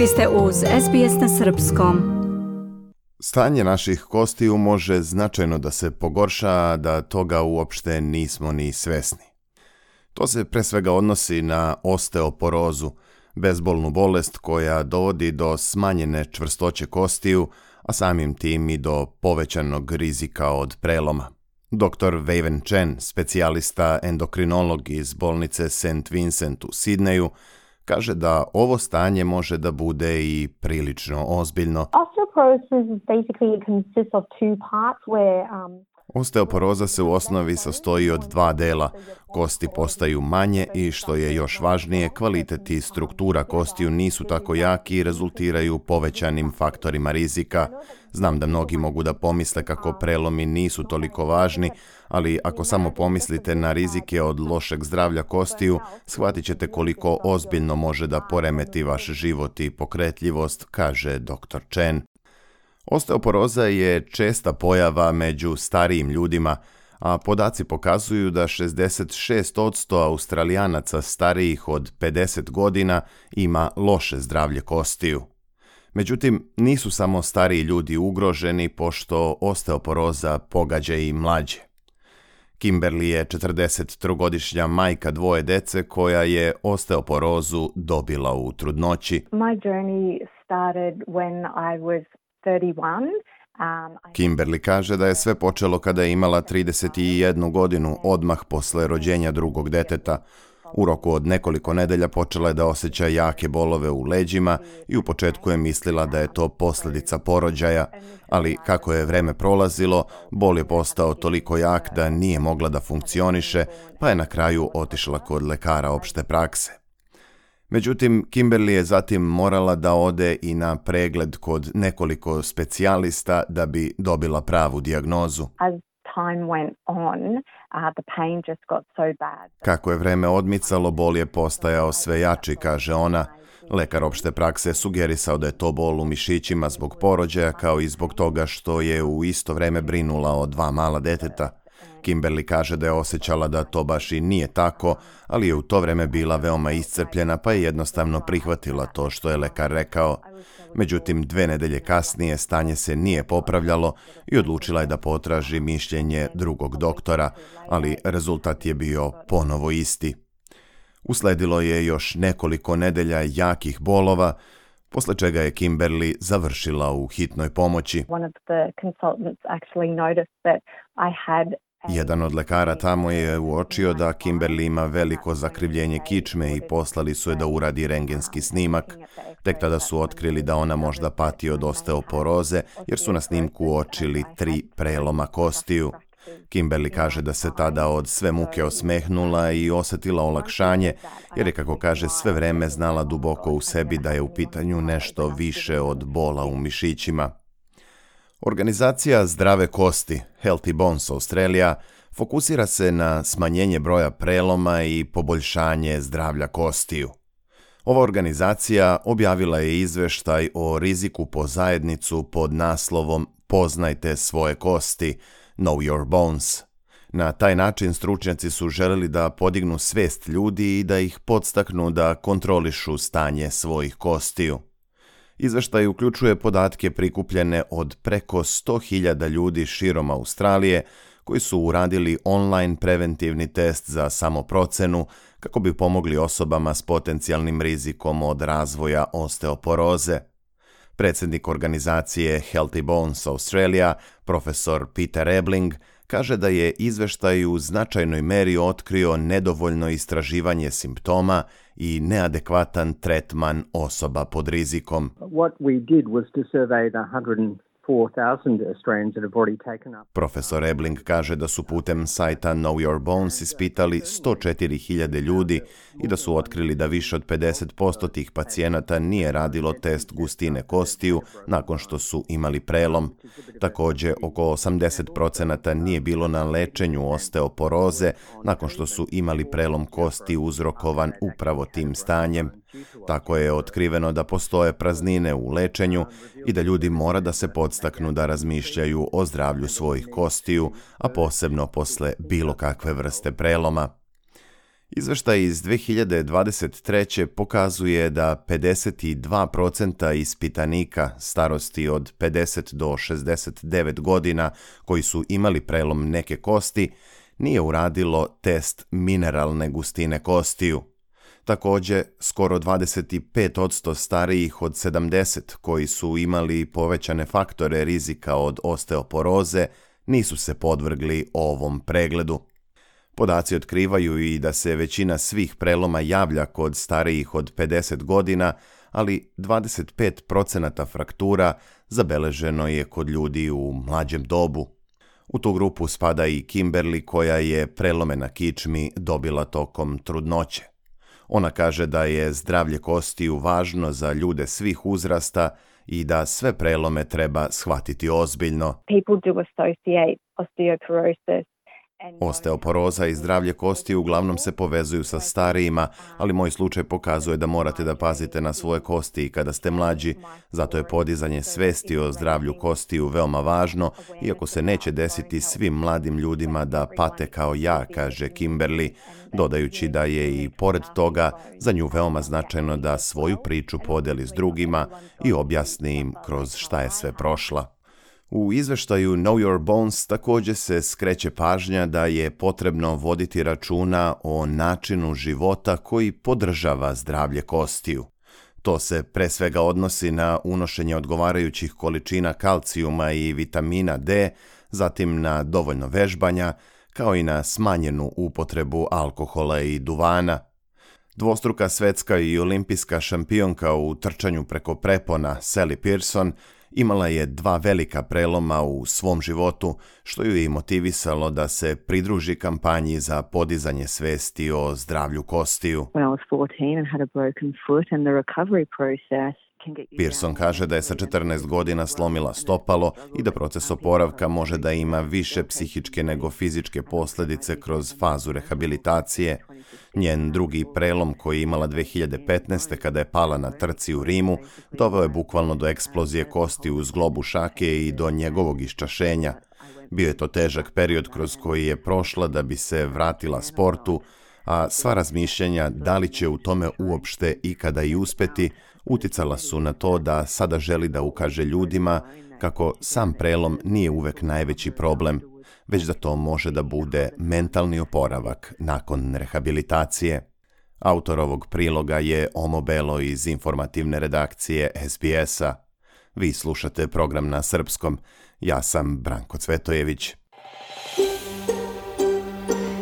Vi ste uz SBS na Srpskom. Stanje naših kostiju može značajno da se pogorša, da toga uopšte nismo ni svesni. To se pre svega odnosi na osteoporozu, bezbolnu bolest koja dovodi do smanjene čvrstoće kostiju, a samim tim i do povećanog rizika od preloma. Dr. Waven Chen, specijalista endokrinolog iz bolnice St. Vincent u Sidneju, kaže da ovo stanje može da bude i prilično ozbiljno. Osteoporosis basically consists of two parts where um Osteoporoza se u osnovi sastoji od dva dela. Kosti postaju manje i što je još važnije, kvalitet i struktura kostiju nisu tako jaki i rezultiraju povećanim faktorima rizika. Znam da mnogi mogu da pomisle kako prelomi nisu toliko važni, ali ako samo pomislite na rizike od lošeg zdravlja kostiju, shvatit ćete koliko ozbiljno može da poremeti vaš život i pokretljivost, kaže dr. Chen. Osteoporoza je česta pojava među starijim ljudima, a podaci pokazuju da 66% australijanaca starijih od 50 godina ima loše zdravlje kostiju. Međutim, nisu samo stariji ljudi ugroženi pošto osteoporoza pogađa i mlađe. Kimberly je 43-godišnja majka dvoje dece koja je osteoporozu dobila u trudnoći. Um, Kimberly kaže da je sve počelo kada je imala 31 godinu odmah posle rođenja drugog deteta. U roku od nekoliko nedelja počela je da osjeća jake bolove u leđima i u početku je mislila da je to posljedica porođaja, ali kako je vreme prolazilo, bol je postao toliko jak da nije mogla da funkcioniše, pa je na kraju otišla kod lekara opšte prakse. Međutim, Kimberly je zatim morala da ode i na pregled kod nekoliko specijalista da bi dobila pravu dijagnozu. Uh, Kako je vreme odmicalo, bol je postajao sve jači, kaže ona. Lekar opšte prakse sugerisao da je to bol u mišićima zbog porođaja kao i zbog toga što je u isto vreme brinula o dva mala deteta. Kimberly kaže da je osjećala da to baš i nije tako, ali je u to vrijeme bila veoma iscrpljena pa je jednostavno prihvatila to što je lekar rekao. Međutim, dve nedelje kasnije stanje se nije popravljalo i odlučila je da potraži mišljenje drugog doktora, ali rezultat je bio ponovo isti. Usledilo je još nekoliko nedelja jakih bolova, posle čega je Kimberly završila u hitnoj pomoći. Jedan od lekara tamo je uočio da Kimberly ima veliko zakrivljenje kičme i poslali su je da uradi rengenski snimak. Tek tada su otkrili da ona možda pati od osteoporoze jer su na snimku uočili tri preloma kostiju. Kimberly kaže da se tada od sve muke osmehnula i osjetila olakšanje, jer je, kako kaže, sve vreme znala duboko u sebi da je u pitanju nešto više od bola u mišićima. Organizacija Zdrave kosti, Healthy Bones Australia, fokusira se na smanjenje broja preloma i poboljšanje zdravlja kostiju. Ova organizacija objavila je izveštaj o riziku po zajednicu pod naslovom Poznajte svoje kosti, Know Your Bones. Na taj način stručnjaci su želeli da podignu svest ljudi i da ih podstaknu da kontrolišu stanje svojih kostiju. Izveštaj uključuje podatke prikupljene od preko 100.000 ljudi širom Australije koji su uradili online preventivni test za samoprocenu kako bi pomogli osobama s potencijalnim rizikom od razvoja osteoporoze. Predsjednik organizacije Healthy Bones Australia, profesor Peter Ebling, kaže da je izveštaj u značajnoj meri otkrio nedovoljno istraživanje simptoma i neadekvatan tretman osoba pod rizikom. What we did was to survey the 100 Profesor Ebling kaže da su putem sajta Know Your Bones ispitali 104.000 ljudi i da su otkrili da više od 50% tih pacijenata nije radilo test gustine kostiju nakon što su imali prelom. Također, oko 80% nije bilo na lečenju osteoporoze nakon što su imali prelom kosti uzrokovan upravo tim stanjem. Tako je otkriveno da postoje praznine u lečenju i da ljudi mora da se podstaknu da razmišljaju o zdravlju svojih kostiju, a posebno posle bilo kakve vrste preloma. Izveštaj iz 2023. pokazuje da 52% ispitanika starosti od 50 do 69 godina koji su imali prelom neke kosti nije uradilo test mineralne gustine kostiju. Također, skoro 25% starijih od 70 koji su imali povećane faktore rizika od osteoporoze nisu se podvrgli ovom pregledu. Podaci otkrivaju i da se većina svih preloma javlja kod starijih od 50 godina, ali 25% fraktura zabeleženo je kod ljudi u mlađem dobu. U tu grupu spada i Kimberly koja je prelome na kičmi dobila tokom trudnoće. Ona kaže da je zdravlje kostiju važno za ljude svih uzrasta i da sve prelome treba shvatiti ozbiljno. People do associate osteoporosis Osteoporoza i zdravlje kosti uglavnom se povezuju sa starijima, ali moj slučaj pokazuje da morate da pazite na svoje kosti i kada ste mlađi, zato je podizanje svesti o zdravlju kostiju veoma važno, iako se neće desiti svim mladim ljudima da pate kao ja, kaže Kimberly, dodajući da je i pored toga za nju veoma značajno da svoju priču podeli s drugima i objasni im kroz šta je sve prošla. U izveštaju Know Your Bones također se skreće pažnja da je potrebno voditi računa o načinu života koji podržava zdravlje kostiju. To se pre svega odnosi na unošenje odgovarajućih količina kalcijuma i vitamina D, zatim na dovoljno vežbanja, kao i na smanjenu upotrebu alkohola i duvana. Dvostruka svetska i olimpijska šampionka u trčanju preko prepona Sally Pearson Imala je dva velika preloma u svom životu, što ju je motivisalo da se pridruži kampanji za podizanje svesti o zdravlju kostiju. When I was 14 and had a broken foot and the recovery process Pearson kaže da je sa 14 godina slomila stopalo i da proces oporavka može da ima više psihičke nego fizičke posledice kroz fazu rehabilitacije. Njen drugi prelom koji je imala 2015. kada je pala na trci u Rimu, doveo je bukvalno do eksplozije kosti u zglobu šake i do njegovog iščašenja. Bio je to težak period kroz koji je prošla da bi se vratila sportu, a sva razmišljanja da li će u tome uopšte ikada i uspeti Uticala su na to da sada želi da ukaže ljudima kako sam prelom nije uvek najveći problem, već da to može da bude mentalni oporavak nakon rehabilitacije. Autor ovog priloga je Omo Belo iz informativne redakcije SBS-a. Vi slušate program na srpskom. Ja sam Branko Cvetojević.